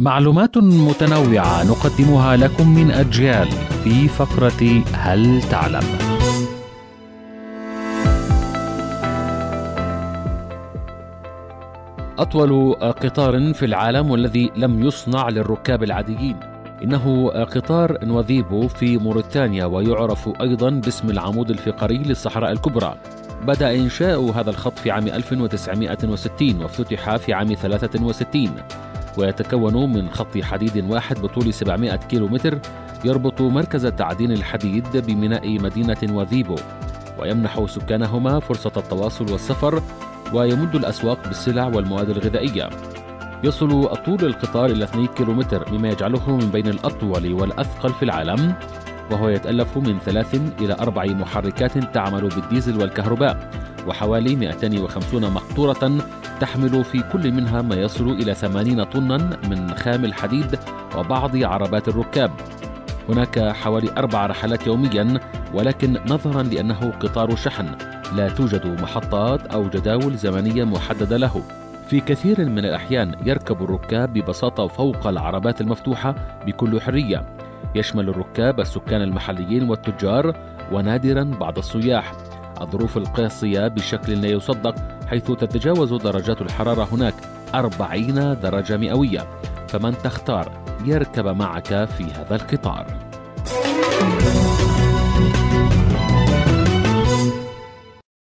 معلومات متنوعة نقدمها لكم من أجيال في فقرة هل تعلم؟ أطول قطار في العالم والذي لم يصنع للركاب العاديين. إنه قطار نوذيبو في موريتانيا ويعرف أيضا باسم العمود الفقري للصحراء الكبرى. بدأ إنشاء هذا الخط في عام 1960 وافتتح في عام 63 ويتكون من خط حديد واحد بطول 700 كيلومتر يربط مركز تعدين الحديد بميناء مدينة وذيبو ويمنح سكانهما فرصة التواصل والسفر ويمد الأسواق بالسلع والمواد الغذائية. يصل طول القطار إلى 2 كيلومتر مما يجعله من بين الأطول والأثقل في العالم وهو يتألف من ثلاث إلى أربع محركات تعمل بالديزل والكهرباء وحوالي 250 مقطورة تحمل في كل منها ما يصل إلى 80 طنا من خام الحديد وبعض عربات الركاب. هناك حوالي أربع رحلات يوميا ولكن نظرا لأنه قطار شحن لا توجد محطات أو جداول زمنية محددة له. في كثير من الأحيان يركب الركاب ببساطة فوق العربات المفتوحة بكل حرية. يشمل الركاب السكان المحليين والتجار ونادرا بعض السياح. الظروف القاسية بشكل لا يصدق حيث تتجاوز درجات الحرارة هناك 40 درجة مئوية. فمن تختار يركب معك في هذا القطار.